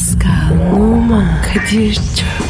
Pascal, Oman, Kadir çok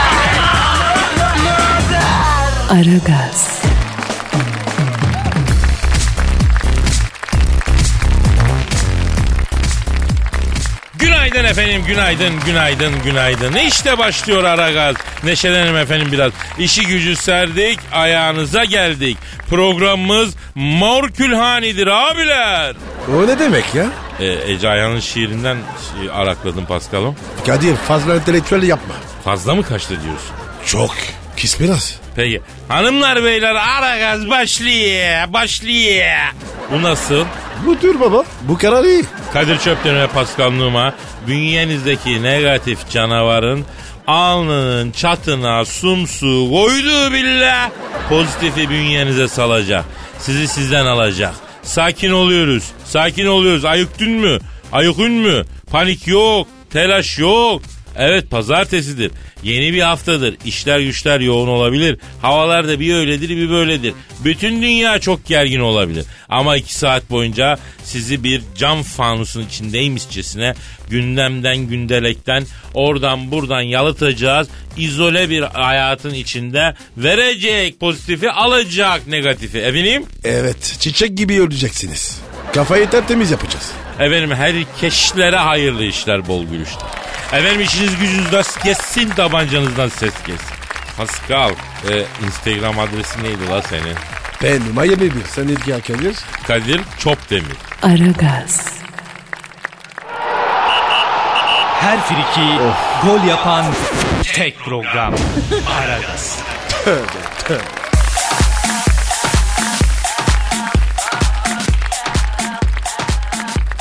Aragaz, Günaydın efendim, günaydın, günaydın, günaydın. İşte başlıyor Aragaz. Neşelenelim efendim biraz. İşi gücü serdik, ayağınıza geldik. Programımız Mor Külhani'dir abiler. O ne demek ya? Ee, Ece Ayhan'ın şiirinden arakladım Paskal'ım. Kadir fazla entelektüel yapma. Fazla mı kaçtı diyorsun? Çok. Kis biraz. Peki. Hanımlar beyler Aragaz başlıyor, başlıyor. Bu nasıl? Bu tür baba. Bu kadar iyi. Kadir Çöpten ve Pascal Numa bünyenizdeki negatif canavarın alnının çatına sumsu koyduğu billah pozitifi bünyenize salacak. Sizi sizden alacak. Sakin oluyoruz. Sakin oluyoruz. Ayıktın mü? Ayıkın mü? Panik yok. Telaş yok. Evet pazartesidir. Yeni bir haftadır. İşler güçler yoğun olabilir. Havalar da bir öyledir bir böyledir. Bütün dünya çok gergin olabilir. Ama iki saat boyunca sizi bir cam fanusun içindeymişçesine gündemden gündelekten oradan buradan yalıtacağız. İzole bir hayatın içinde verecek pozitifi alacak negatifi. Efendim? Evet. Çiçek gibi öleceksiniz. Kafayı tertemiz yapacağız. Efendim herkeşlere hayırlı işler bol gülüşler. Efendim işiniz gücünüz rast kessin tabancanızdan ses kessin. Pascal e, Instagram adresi neydi la senin? Ben Miami bir. Sen ilgi Kadir. Kadir Çopdemir. Aragaz, Her friki gol yapan tek program. Aragaz.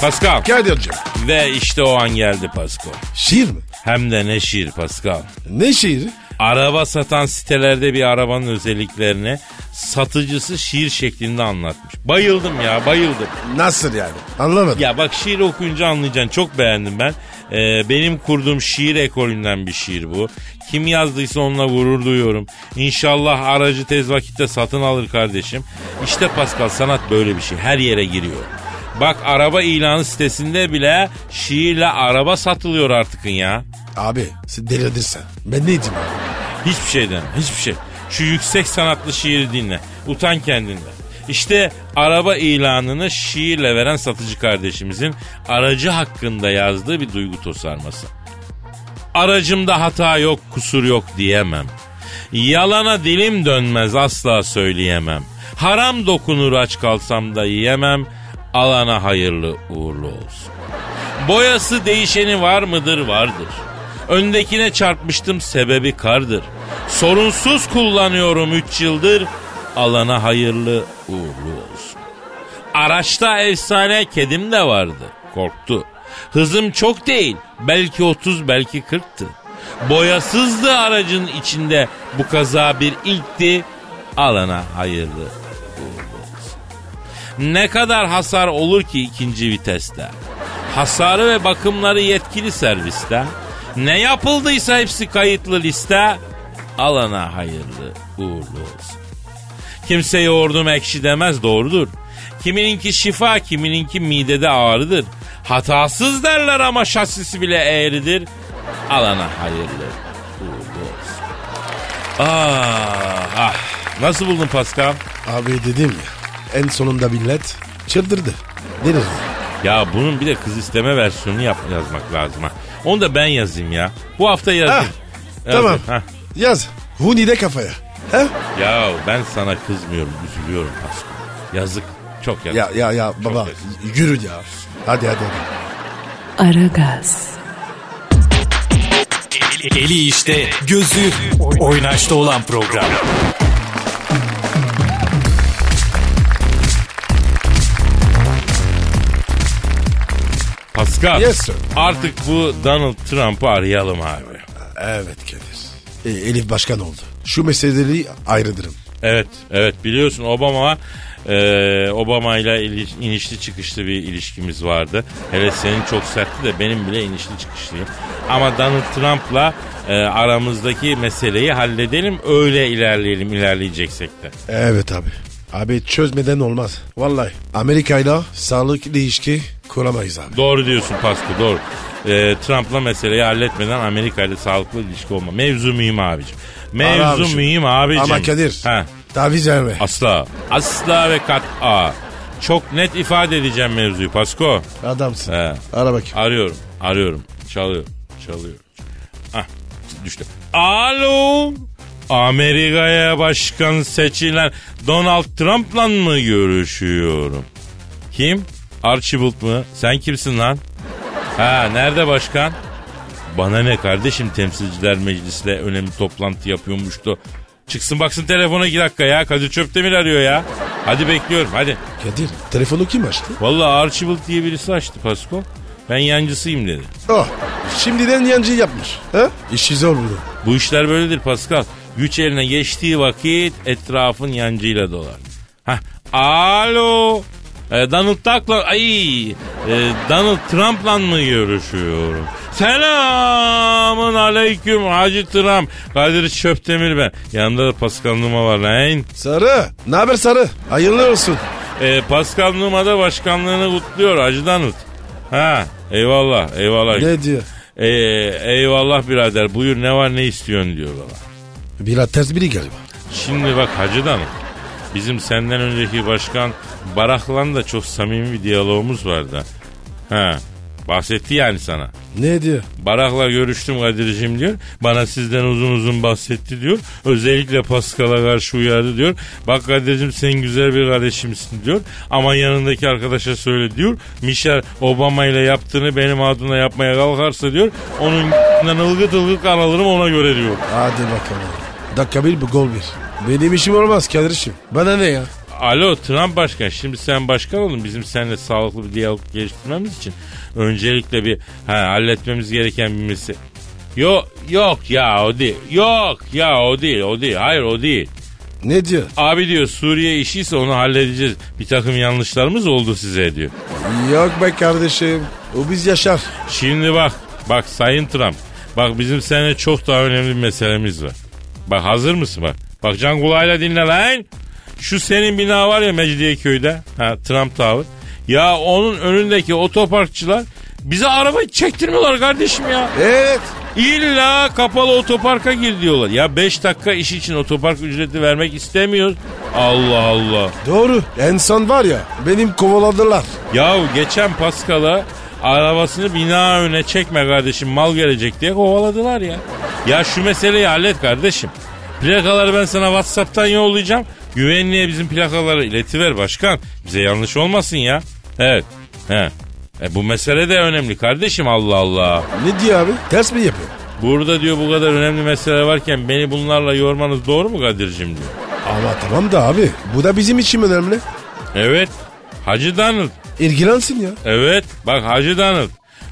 Pascal. Kadir'cim. Ve işte o an geldi Pascal. Şiir mi? Hem de ne şiir Pascal. Ne şiiri? Araba satan sitelerde bir arabanın özelliklerini satıcısı şiir şeklinde anlatmış. Bayıldım ya bayıldım. Nasıl yani? Anlamadım. Ya bak şiir okuyunca anlayacaksın. Çok beğendim ben. Ee, benim kurduğum şiir ekolünden bir şiir bu. Kim yazdıysa onunla gurur duyuyorum. İnşallah aracı tez vakitte satın alır kardeşim. İşte Pascal sanat böyle bir şey. Her yere giriyor. Bak araba ilanı sitesinde bile şiirle araba satılıyor artık ya. Abi sen delirdin sen. Ben ne diyeyim abi? Hiçbir şeyden, hiçbir şey. Şu yüksek sanatlı şiiri dinle. Utan kendinden. İşte araba ilanını şiirle veren satıcı kardeşimizin aracı hakkında yazdığı bir duygu tosarması. Aracımda hata yok, kusur yok diyemem. Yalana dilim dönmez asla söyleyemem. Haram dokunur aç kalsam da yiyemem. Alana hayırlı uğurlu olsun. Boyası değişeni var mıdır? Vardır. Öndekine çarpmıştım sebebi kardır. Sorunsuz kullanıyorum 3 yıldır. Alana hayırlı uğurlu olsun. Araçta efsane kedim de vardı. Korktu. Hızım çok değil. Belki 30 belki 40'tı. Boyasızdı aracın içinde. Bu kaza bir ilkti. Alana hayırlı. Ne kadar hasar olur ki ikinci viteste? Hasarı ve bakımları yetkili serviste. Ne yapıldıysa hepsi kayıtlı liste. Alana hayırlı uğurlu olsun. Kimse yoğurdum ekşi demez doğrudur. Kimininki şifa kimininki midede ağrıdır. Hatasız derler ama şasisi bile eğridir. Alana hayırlı uğurlu olsun. Ah, ah. Nasıl buldun Pascal? Abi dedim ya. En sonunda millet çıldırdı. Delirdi. Ya bunun bir de kız isteme versiyonunu yap, yazmak lazım ha. Onu da ben yazayım ya. Bu hafta yazayım. Ha, tamam. Yazayım, ha. Yaz. Huni de kafaya. He? Ya ben sana kızmıyorum, üzülüyorum Pascal. Yazık, çok yazık. Ya ya ya baba yazık. yürü ya. Hadi hadi hadi. Aragaz, Eli işte, gözü oynaşta olan program. Pascal, Yes, sir. artık bu Donald Trump'ı arayalım abi. Evet Kadir. E, Elif başkan oldu. Şu meseleleri ayrıdırım. Evet, evet biliyorsun Obama e, Obama ile inişli çıkışlı bir ilişkimiz vardı. Hele senin çok sertti de benim bile inişli çıkışlıyım. Ama Donald Trump'la e, aramızdaki meseleyi halledelim öyle ilerleyelim ilerleyeceksek de. Evet abi. Abi çözmeden olmaz. Vallahi Amerika'yla sağlıklı ilişki kuramayız abi. Doğru diyorsun Pasko doğru. E, Trump'la meseleyi halletmeden Amerika ile sağlıklı ilişki olma. Mevzu mühim abicim. Mevzu abicim. mühim abicim. Ama Kadir. Ha. Taviz verme. Asla. Asla ve kat'a. Çok net ifade edeceğim mevzuyu Pasko. Adamsın. He. Ara bakayım. Arıyorum. Arıyorum. Çalıyor. Çalıyor. Ah düştü. Alo. Amerika'ya başkan seçilen Donald Trump'la mı görüşüyorum? Kim? Archibald mı? Sen kimsin lan? Ha nerede başkan? Bana ne kardeşim temsilciler meclisle önemli toplantı yapıyormuştu. Çıksın baksın telefona iki dakika ya. Kadir Çöptemir arıyor ya. Hadi bekliyorum hadi. Kadir telefonu kim açtı? Vallahi Archibald diye birisi açtı Pasko. Ben yancısıyım dedi. Oh şimdiden yancı yapmış. Ha? İşi zor bunu. Bu işler böyledir Pascal. Güç eline geçtiği vakit etrafın yancıyla dolar. Hah, alo. Ee, Donald Duck'la, ay, e, Donald Trump'la mı görüşüyorum? Selamın aleyküm Hacı Trump. Kadir Çöptemir ben. Yanımda da Pascal Numa var lan. Sarı. Ne haber Sarı? Hayırlı olsun. Ee, Pascal Numa da başkanlığını kutluyor Hacı Donald. Ha, eyvallah, eyvallah. Ne diyor? Ee, eyvallah birader buyur ne var ne istiyorsun diyor bana. Biraz ters biri galiba. Şimdi bak Hacı'dan bizim senden önceki başkan Barak'la da çok samimi bir diyalogumuz vardı. Ha, bahsetti yani sana. Ne diyor? Barak'la görüştüm Kadir'cim diyor. Bana sizden uzun uzun bahsetti diyor. Özellikle Pascal'a karşı uyardı diyor. Bak Kadir'cim sen güzel bir kardeşimsin diyor. Ama yanındaki arkadaşa söyle diyor. Michelle Obama ile yaptığını benim adına yapmaya kalkarsa diyor. Onun ılgıt ılgıt kan alırım ona göre diyor. Hadi bakalım. Dakika bir bu gol bir. Benim işim olmaz kardeşim. Bana ne ya? Alo Trump başkan şimdi sen başkan olun bizim seninle sağlıklı bir diyalog geliştirmemiz için öncelikle bir ha, halletmemiz gereken bir mesele. Yok yok ya o değil. Yok ya o değil o değil. Hayır o değil. Ne diyor? Abi diyor Suriye işiyse onu halledeceğiz. Bir takım yanlışlarımız oldu size diyor. Yok be kardeşim. O biz yaşar. Şimdi bak bak Sayın Trump. Bak bizim seninle çok daha önemli bir meselemiz var. Bak hazır mısın bak. Bak can kulağıyla dinle lan. Şu senin bina var ya Mecidiyeköy'de. Ha Trump Tower. Ya onun önündeki otoparkçılar bize arabayı çektirmiyorlar kardeşim ya. Evet. İlla kapalı otoparka gir diyorlar. Ya 5 dakika iş için otopark ücreti vermek istemiyoruz. Allah Allah. Doğru. En son var ya benim kovaladılar. Ya geçen Paskal'a arabasını bina önüne çekme kardeşim mal gelecek diye kovaladılar ya. Ya şu meseleyi hallet kardeşim. Plakaları ben sana Whatsapp'tan yollayacağım. Güvenliğe bizim plakaları iletiver başkan. Bize yanlış olmasın ya. Evet. He. E bu mesele de önemli kardeşim Allah Allah. Ne diyor abi? Ters mi yapıyor? Burada diyor bu kadar önemli mesele varken beni bunlarla yormanız doğru mu Kadir'cim diyor. Ama tamam da abi. Bu da bizim için önemli. Evet. Hacı Donald. İlgilensin ya. Evet bak Hacı Donald.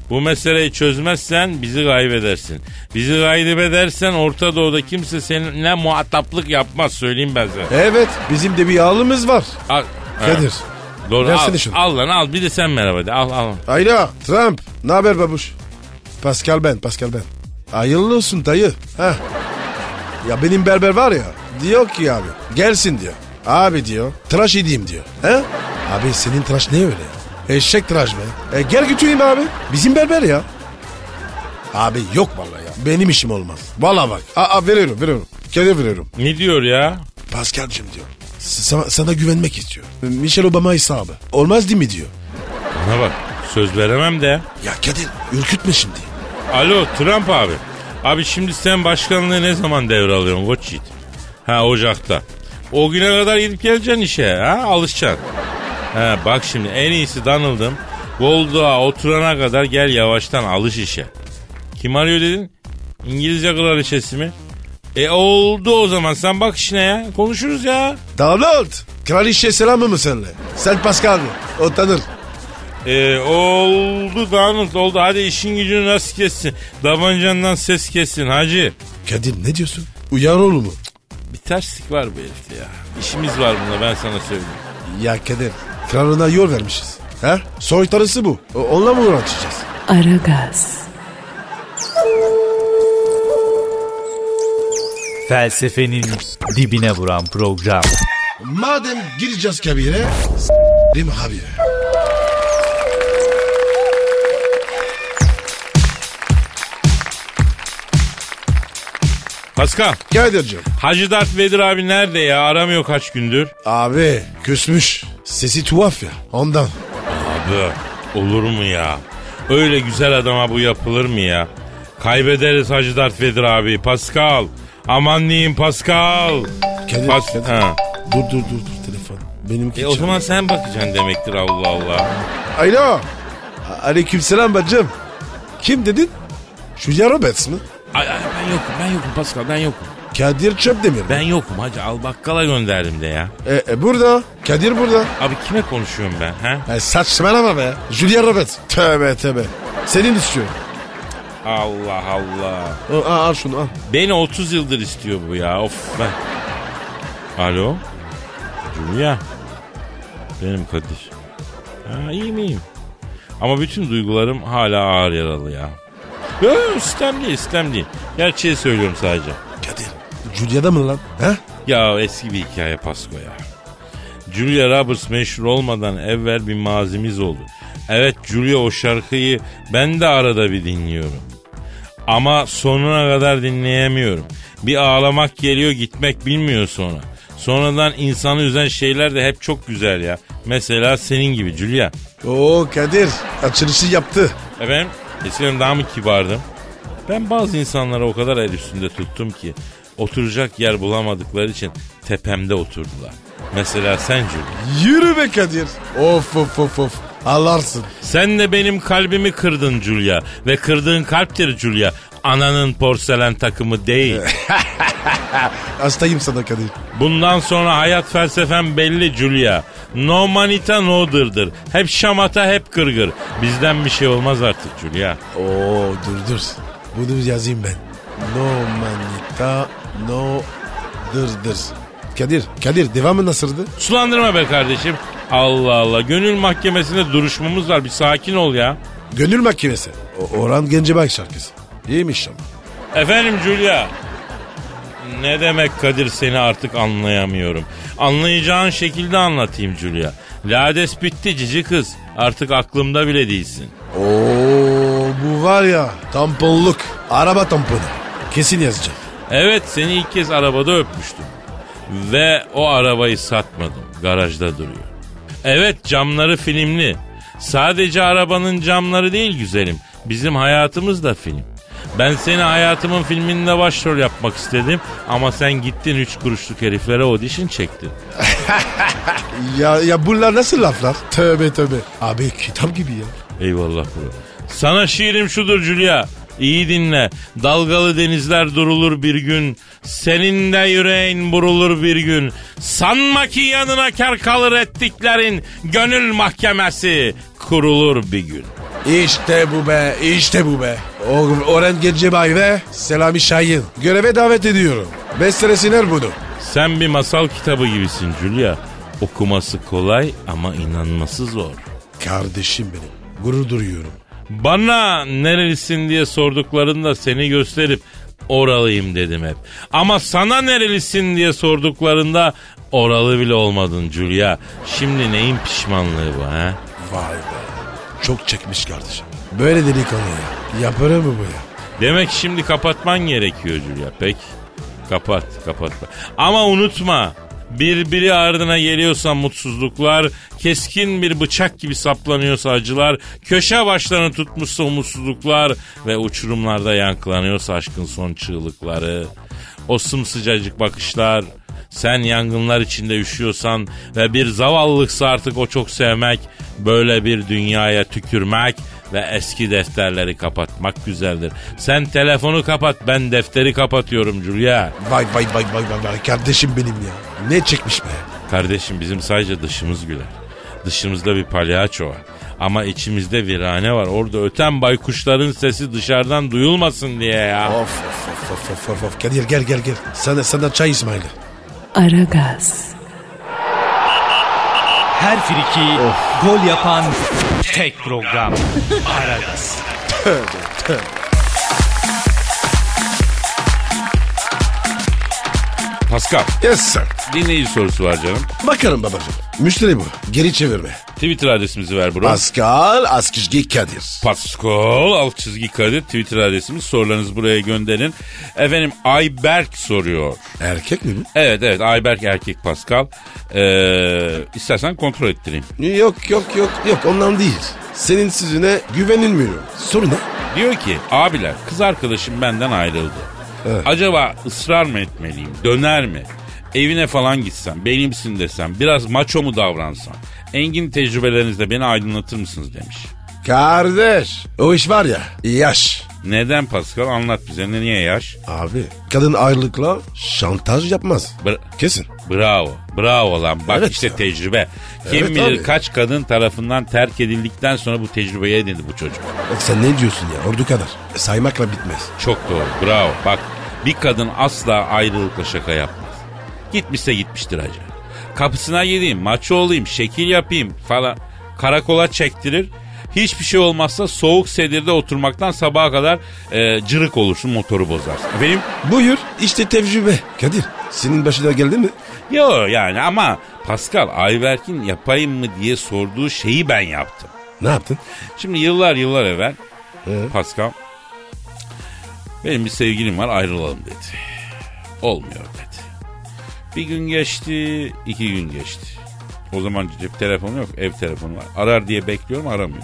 Bu meseleyi çözmezsen bizi kaybedersin. Bizi kaybedersen Orta Doğu'da kimse seninle muhataplık yapmaz söyleyeyim ben sana. Evet. Bizim de bir ağlımız var. Al, Kadir. Doğru al, şunu. al lan al bir de sen merhaba de al al. Ayla. Trump. Ne haber babuş? Pascal ben. Pascal ben. Hayırlı olsun dayı. Heh. Ya benim berber var ya. Diyor ki abi. Gelsin diyor. Abi diyor. Tıraş edeyim diyor. He? Abi senin tıraş ne öyle ya? Eşek tıraş be. E gel götüreyim abi. Bizim berber ya. Abi yok vallahi ya. Benim işim olmaz. Vallahi bak. Aa, veriyorum veriyorum. Kere veriyorum. Ne diyor ya? Pascal'cım diyor. Sana, sana güvenmek istiyor. Michelle Obama hesabı. Olmaz değil mi diyor. Bana bak söz veremem de. Ya Kadir ürkütme şimdi. Alo Trump abi. Abi şimdi sen başkanlığı ne zaman devralıyorsun koç yiğit? Ha Ocak'ta. O güne kadar gidip geleceksin işe ha alışacaksın. Ha bak şimdi en iyisi Donald'ım. Golduğa oturana kadar gel yavaştan alış işe. Kim arıyor dedin? İngilizce kraliçesi mi? E oldu o zaman sen bak işine ya. Konuşuruz ya. Donald. Kraliçe selamı mı senle? Sen Pascal? O tanır. Ee, oldu Danut oldu. Hadi işin gücünü nasıl kessin? Davancandan ses kessin hacı. Kadir ne diyorsun? Uyar oğlum mu? Bir terslik var bu herifte ya. İşimiz var bunda ben sana söyleyeyim. Ya Kadir kralına yol vermişiz. Ha? Soytarısı bu. O- Onunla mı uğraşacağız? Aragaz, Felsefenin dibine vuran program. Madem gireceğiz kabire s**rim habire. Pascal, Kadir'cim. Hacı Dert Vedir abi nerede ya? Aramıyor kaç gündür. Abi küsmüş. Sesi tuhaf ya ondan. Abi olur mu ya? Öyle güzel adama bu yapılır mı ya? Kaybederiz Hacı Dert Vedir abi. Pascal. Aman diyeyim Pascal. Kadir, Pas- Kadir. Ha. Dur dur dur dur telefon. Benimki E o zaman sen bakacaksın demektir Allah Allah. Alo. Aleykümselam bacım. Kim dedin? Şu ya Roberts mı? Yokum ben yokum Pascal ben yokum. Kadir Çöpdemir mi? Ben yokum hacı al bakkala gönderdim de ya. E, e, burada. Kadir burada. Abi kime konuşuyorum ben ha? E, saçmalama be. Julia Roberts. Tövbe tövbe. Senin istiyor. Allah Allah. Al, al, al şunu al. Beni 30 yıldır istiyor bu ya of ben. Alo? Julia? Benim Kadir. Ha, iyi miyim? Ama bütün duygularım hala ağır yaralı ya. Yok sistem değil sistem değil. Gerçeği söylüyorum sadece. Kadir. Julia'da mı lan? Ha? Ya eski bir hikaye Pasko ya. Julia Roberts meşhur olmadan evvel bir mazimiz oldu. Evet Julia o şarkıyı ben de arada bir dinliyorum. Ama sonuna kadar dinleyemiyorum. Bir ağlamak geliyor gitmek bilmiyor sonra. Sonradan insanı üzen şeyler de hep çok güzel ya. Mesela senin gibi Julia. Oo Kadir. Açılışı yaptı. Efendim eskiden daha mı kibardım? Ben bazı insanlara o kadar el üstünde tuttum ki oturacak yer bulamadıkları için tepemde oturdular. Mesela sen Julia. Yürü be Kadir. Of of of of. Ağlarsın. Sen de benim kalbimi kırdın Julia. Ve kırdığın kalptir Julia. Ananın porselen takımı değil. Hastayım sana Kadir. Bundan sonra hayat felsefem belli Julia. No manita no dırdır. Hep şamata hep gırgır. Bizden bir şey olmaz artık Julia. Oo dur dur. Bunu yazayım ben. No manita no dır dır. Kadir, Kadir devamı nasıldı? Sulandırma be kardeşim. Allah Allah. Gönül mahkemesinde duruşmamız var. Bir sakin ol ya. Gönül mahkemesi. O, Orhan Gencebay şarkısı. İyiymiş ama. Efendim Julia. Ne demek Kadir seni artık anlayamıyorum. Anlayacağın şekilde anlatayım Julia. Lades bitti cici kız. Artık aklımda bile değilsin. Oo bu var ya tamponluk. Araba tamponu. Kesin yazacağım. Evet seni ilk kez arabada öpmüştüm. Ve o arabayı satmadım. Garajda duruyor. Evet camları filmli. Sadece arabanın camları değil güzelim. Bizim hayatımız da film. Ben seni hayatımın filminde başrol yapmak istedim ama sen gittin üç kuruşluk heriflere audition çektin. Ya, ya bunlar nasıl laflar? Tövbe tövbe. Abi kitap gibi ya. Eyvallah bro. Sana şiirim şudur Julia. İyi dinle. Dalgalı denizler durulur bir gün. Senin de yüreğin burulur bir gün. Sanma ki yanına kar kalır ettiklerin. Gönül mahkemesi kurulur bir gün. İşte bu be, işte bu be. O, Orhan Gencebay ve Selami Şahin. Göreve davet ediyorum. Bestelesinler bunu. Sen bir masal kitabı gibisin Julia. Okuması kolay ama inanması zor. Kardeşim benim. Gurur duyuyorum. Bana nerelisin diye sorduklarında seni gösterip oralıyım dedim hep. Ama sana nerelisin diye sorduklarında oralı bile olmadın Julia. Şimdi neyin pişmanlığı bu ha? Vay be. Çok çekmiş kardeşim. Böyle delikanlı ya. Yapar mı bu ya? Demek şimdi kapatman gerekiyor Julia. Peki kapat kapat. Ama unutma birbiri ardına geliyorsa mutsuzluklar, keskin bir bıçak gibi saplanıyorsa acılar, köşe başlarını tutmuşsa umutsuzluklar ve uçurumlarda yankılanıyorsa aşkın son çığlıkları, o sımsıcacık bakışlar, sen yangınlar içinde üşüyorsan ve bir zavallılıksa artık o çok sevmek, böyle bir dünyaya tükürmek ve eski defterleri kapatmak güzeldir. Sen telefonu kapat ben defteri kapatıyorum Julia. Vay vay vay vay vay. Kardeşim benim ya. Ne çekmiş be? Kardeşim bizim sadece dışımız güler. Dışımızda bir palyaço var. Ama içimizde virane var. Orada öten baykuşların sesi dışarıdan duyulmasın diye ya. Of of of of of of. Kadir gel gel gel. Sana, sana çay İsmail. Aragaz, Her friki gol yapan tek program. Aragaz. Pascal Yes sir. dinleyici sorusu var canım. Bakarım babacığım. Müşteri bu. Geri çevirme. Twitter adresimizi ver bro. Pascal Askizgi Kadir. Pascal alt çizgi Kadir Twitter adresimiz. Sorularınızı buraya gönderin. Efendim Ayberk soruyor. Erkek mi bu? Evet evet Ayberk erkek Pascal. Ee, istersen kontrol ettireyim. Yok yok yok yok ondan değil. Senin sözüne güvenilmiyor. Soru ne? Diyor ki abiler kız arkadaşım benden ayrıldı. Evet. Acaba ısrar mı etmeliyim? Döner mi? Evine falan gitsem, benimsin desem, biraz maço mu davransam? Engin tecrübelerinizle beni aydınlatır mısınız demiş. Kardeş o iş var ya yaş. Neden Pascal? Anlat bize. Ne- Niye yaş? Abi kadın ayrılıkla şantaj yapmaz. Bra- Kesin. Bravo. Bravo lan. Bak Evet işte ya. tecrübe. Kim Evet bilir abi. kaç kadın tarafından terk edildikten sonra bu tecrübeyi edindi bu çocuk. E Sen ne diyorsun ya ordu kadar. E, saymakla bitmez. Çok doğru. Bravo. Bak bir kadın asla ayrılıkla şaka yapmaz. Gitmişse gitmiştir hacı. Kapısına gideyim, maço olayım, şekil yapayım falan. Karakola çektirir. Hiçbir şey olmazsa soğuk sedirde oturmaktan sabaha kadar e, cırık olursun motoru bozarsın. Benim Buyur işte tecrübe. Kadir senin başına geldi mi? Yo yani ama Pascal Ayberk'in yapayım mı diye sorduğu şeyi ben yaptım. Ne yaptın? Şimdi yıllar yıllar evvel Ee? Pascal benim bir sevgilim var ayrılalım dedi. Olmuyor dedi. Bir gün geçti, iki gün geçti. O zaman cep telefonu yok, ev telefonu var. Arar diye bekliyorum, aramıyor.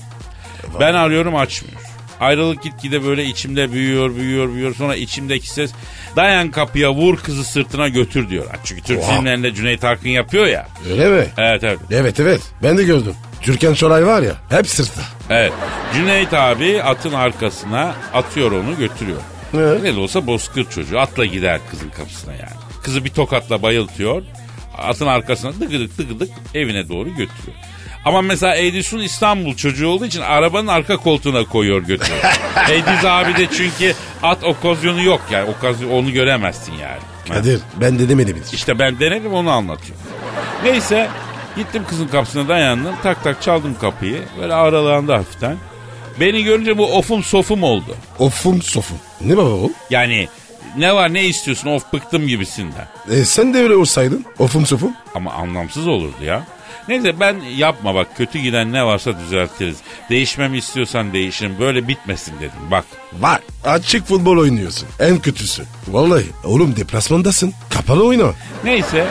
Ben arıyorum, açmıyor. Ayrılık gitgide böyle içimde büyüyor, büyüyor, büyüyor. Sonra içimdeki ses dayan kapıya vur kızı sırtına götür diyor. Çünkü Türk Oha. filmlerinde Cüneyt Arkın yapıyor ya. Öyle mi? Evet evet. Evet evet ben de gördüm. Türkan Şoray var ya hep sırtta. Evet. Cüneyt abi atın arkasına atıyor onu götürüyor. Evet. Ne de olsa bozkır çocuğu. Atla gider kızın kapısına yani. Kızı bir tokatla bayıltıyor. Atın arkasına dıgıdık dıgıdık evine doğru götürüyor. Ama mesela Edison İstanbul çocuğu olduğu için arabanın arka koltuğuna koyuyor götürüyor. Ediz abi de çünkü at okazyonu yok yani. Okazyon, onu göremezsin yani. Kadir ben de demedim hiç. İşte ben denedim onu anlatıyorum. Neyse gittim kızın kapısına dayandım. Tak tak çaldım kapıyı. Böyle aralandı hafiften. Beni görünce bu ofum sofum oldu. Ofum sofum. Ne baba o? Yani ne var ne istiyorsun of bıktım gibisinden. E, sen de öyle olsaydın. Ofum sofum. Ama anlamsız olurdu ya. Neyse ben yapma bak kötü giden ne varsa düzeltiriz. Değişmemi istiyorsan değişirim böyle bitmesin dedim bak. Var. Açık futbol oynuyorsun. En kötüsü. Vallahi oğlum deplasmandasın. Kapalı oyna. Neyse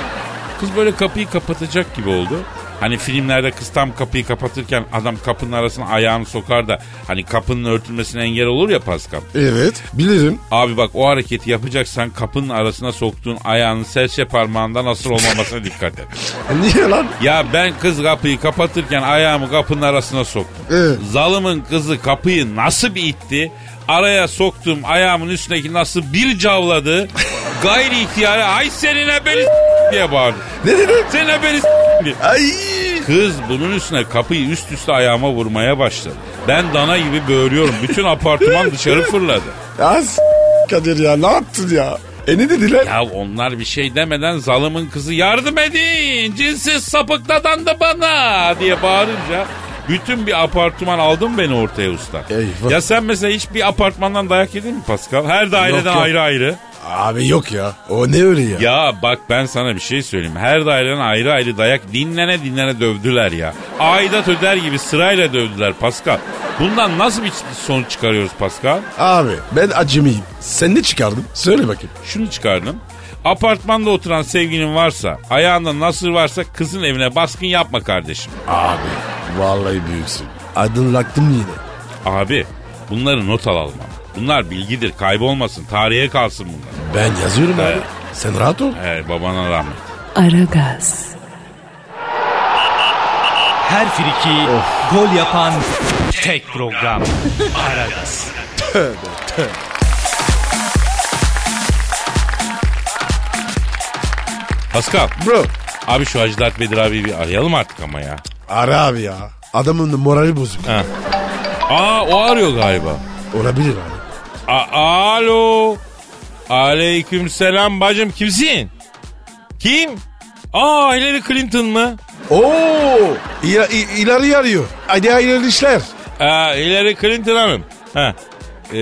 kız böyle kapıyı kapatacak gibi oldu. Hani filmlerde kız tam kapıyı kapatırken adam kapının arasına ayağını sokar da hani kapının örtülmesine engel olur ya Pascal. Evet bilirim. Abi bak o hareketi yapacaksan kapının arasına soktuğun ayağının serçe parmağından asıl olmamasına dikkat et. Niye lan? Ya ben kız kapıyı kapatırken ayağımı kapının arasına soktum. Evet. Zalımın kızı kapıyı nasıl bir itti? Araya soktum ayağımın üstündeki nasıl bir cavladı? Gayri ihtiyari ay senin beni diye bağırdı. Ne dedin? Senin beni diye. Ay. Kız bunun üstüne kapıyı üst üste ayağıma vurmaya başladı. Ben dana gibi böğürüyorum. Bütün apartman dışarı fırladı. Az Kadir ya ne yaptın ya? E ne dediler? Ya onlar bir şey demeden zalımın kızı yardım edin cinsiz sapık dadandı bana diye bağırınca bütün bir apartman aldın beni ortaya usta. Eyvah. Ya sen mesela hiç bir apartmandan dayak yedin mi Pascal? Her daireden Yok, yok. ayrı ayrı. Abi yok ya. O ne öyle ya? Ya bak ben sana bir şey söyleyeyim. Her daireden ayrı ayrı dayak dinlene dinlene dövdüler ya. Aidat öder gibi sırayla dövdüler Pascal. Bundan nasıl bir sonuç çıkarıyoruz Pascal? Abi ben acemiyim. Sen ne çıkardın? Söyle bakayım. Şunu çıkardım. Apartmanda oturan sevgilin varsa, ayağında nasır varsa kızın evine baskın yapma kardeşim. Abi vallahi büyüksün. Aydınlattım yine. Abi bunları not alalım. Bunlar bilgidir kaybolmasın tarihe kalsın bunlar. Ben yazıyorum Evet. abi. Sen rahat ol. He, babana rahmet. Aragaz, Her friki gol yapan tek program. Aragaz. Pascal Bro abi şu Hacı Dert Bedir abi bir arayalım artık ama ya. ara abi ya. Adamın morali bozuk. Ha. Aa o arıyor galiba. Olabilir abi. A- Alo. Aleyküm selam bacım kimsin? Kim? Aa Hillary Clinton mı? Oo, ileri arıyor. Hadi hayırlı işler. Aa, Hillary Clinton Hanım. Ha. Ee,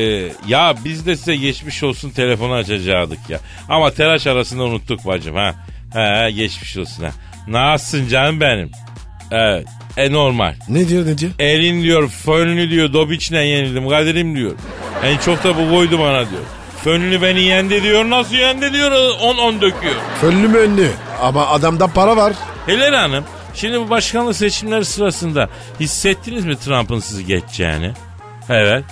ya biz de size geçmiş olsun telefonu açacaktık ya. Ama telaş arasında unuttuk bacım ha. Ha geçmiş olsun ha. Nasılsın canım benim? Evet. E normal. Ne diyor ne diyor? Elin diyor fönlü diyor Dobiç'le yenildim Kadir'im diyor. En çok da bu koydu bana diyor. Fönlü beni yendi diyor. Nasıl yendi diyor. 10-10 döküyor. Fönlü mü önlü? Ama adamda para var. Helal Hanım. Şimdi bu başkanlık seçimleri sırasında hissettiniz mi Trump'ın sizi geçeceğini? Evet.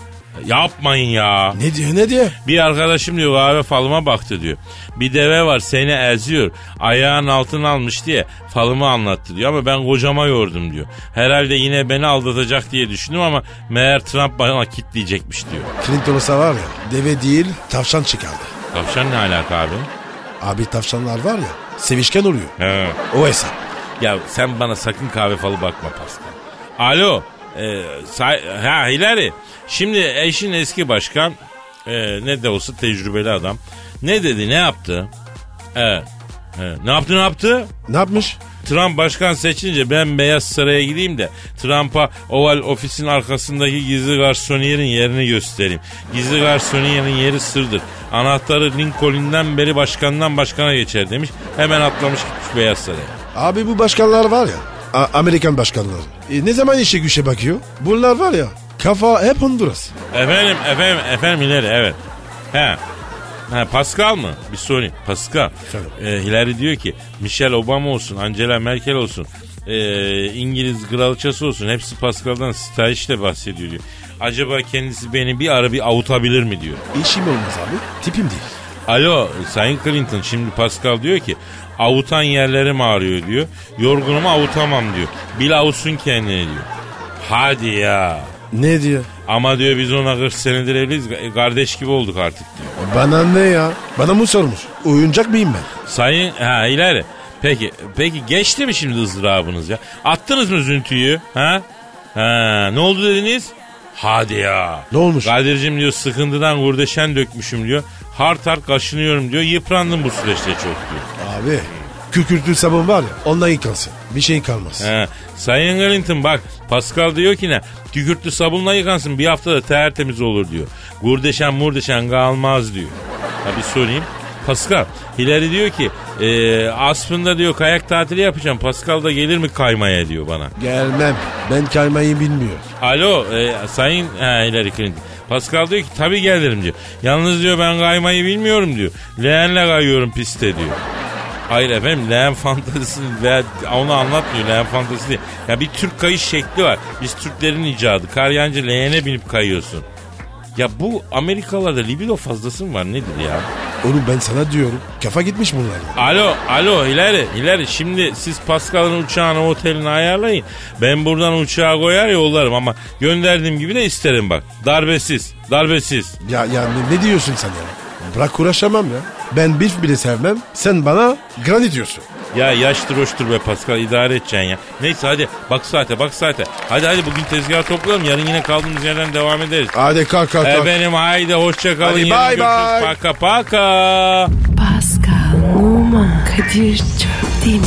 Yapmayın ya. Ne diyor ne diyor? Bir arkadaşım diyor kahve falıma baktı diyor. Bir deve var seni eziyor. Ayağın altına almış diye falımı anlattı diyor. Ama ben kocama yordum diyor. Herhalde yine beni aldatacak diye düşündüm ama meğer Trump bana kitleyecekmiş diyor. Clinton olsa var ya deve değil tavşan çıkardı. Tavşan ne alaka abi? Abi tavşanlar var ya sevişken oluyor. He. O hesap. Ya sen bana sakın kahve falı bakma Pascal. Alo. E, say- ha Hilary. Şimdi eşin eski başkan e, ne de olsa tecrübeli adam. Ne dedi ne yaptı? Evet. evet. Ne yaptı ne yaptı? Ne yapmış? Trump başkan seçince ben Beyaz Saray'a gideyim de Trump'a Oval ofisin arkasındaki gizli garsoniyerin yerini göstereyim. Gizli garsoniyerin yeri sırdır. Anahtarı Lincoln'den beri başkandan başkana geçer demiş. Hemen atlamış gitmiş Beyaz Saray'a. Abi bu başkanlar var ya A- Amerikan başkanları. E, ne zaman işe güçe bakıyor? Bunlar var ya kafa hep Honduras. Efendim efendim efendim ileri evet. He. Ha, Pascal mı? Bir sorayım. Pascal. Efendim? Ee, Hillary diyor ki Michelle Obama olsun, Angela Merkel olsun, ee, İngiliz kraliçesi olsun. Hepsi Pascal'dan stajyerle bahsediyor diyor. Acaba kendisi beni bir ara bir avutabilir mi diyor. İşim olmaz abi. Tipim değil. Alo Sayın Clinton şimdi Pascal diyor ki avutan yerlerim ağrıyor diyor. Yorgunumu avutamam diyor. Bil avutsun kendini diyor. Hadi ya. Ne diyor? Ama diyor biz ona 40 senedir evliyiz. Kardeş gibi olduk artık diyor. Bana ne ya? Bana mı sormuş? Oyuncak mıyım ben? Sayın ha ileri. Peki peki geçti mi şimdi ızdırabınız ya? Attınız mı züntüyü? Ha? Ha ne oldu dediniz? Hadi ya. Ne olmuş? Kadir'cim diyor sıkıntıdan kurdeşen dökmüşüm diyor. Hart hart kaşınıyorum diyor. Yıprandım bu süreçte çok diyor. Abi kükürtlü sabun var ya ondan yıkansın. Bir şey kalmaz. He. Sayın Clinton bak Pascal diyor ki ne? Kükürtlü sabunla yıkansın bir haftada tertemiz olur diyor. Gurdeşen murdeşen kalmaz diyor. Ha bir sorayım. Pascal Hilary diyor ki e, aslında diyor kayak tatili yapacağım. Pascal da gelir mi kaymaya diyor bana. Gelmem. Ben kaymayı bilmiyorum. Alo e, sayın ha, Hillary Clinton. Pascal diyor ki tabii gelirim diyor. Yalnız diyor ben kaymayı bilmiyorum diyor. Leğenle kayıyorum pistte diyor. Hayır efendim leğen fantazisi ve onu anlatmıyor leğen fantazisi. Ya bir Türk kayış şekli var. Biz Türklerin icadı. Karyancı leğene binip kayıyorsun. Ya bu Amerikalılarda libido fazlası mı var nedir ya? Oğlum ben sana diyorum. Kafa gitmiş bunlar. Alo, alo Hilary, Hilary şimdi siz Pascal'ın uçağını otelini ayarlayın. Ben buradan uçağa koyar yollarım ama gönderdiğim gibi de isterim bak. Darbesiz, darbesiz. Ya, ya ne, ne diyorsun sen ya? Bırak uğraşamam ya. Ben bif bile sevmem. Sen bana granit diyorsun. Ya yaştır hoştur be Pascal idare edeceksin ya. Neyse hadi bak saate bak saate. Hadi hadi bugün tezgah toplayalım yarın yine kaldığımız yerden devam ederiz. Hadi kalk kalk kalk. Efendim haydi hoşça kalın. Hadi görüşürüz. bye. Paka paka. Pascal, Oman, Kadir çok değil mi?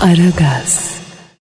Aragaz.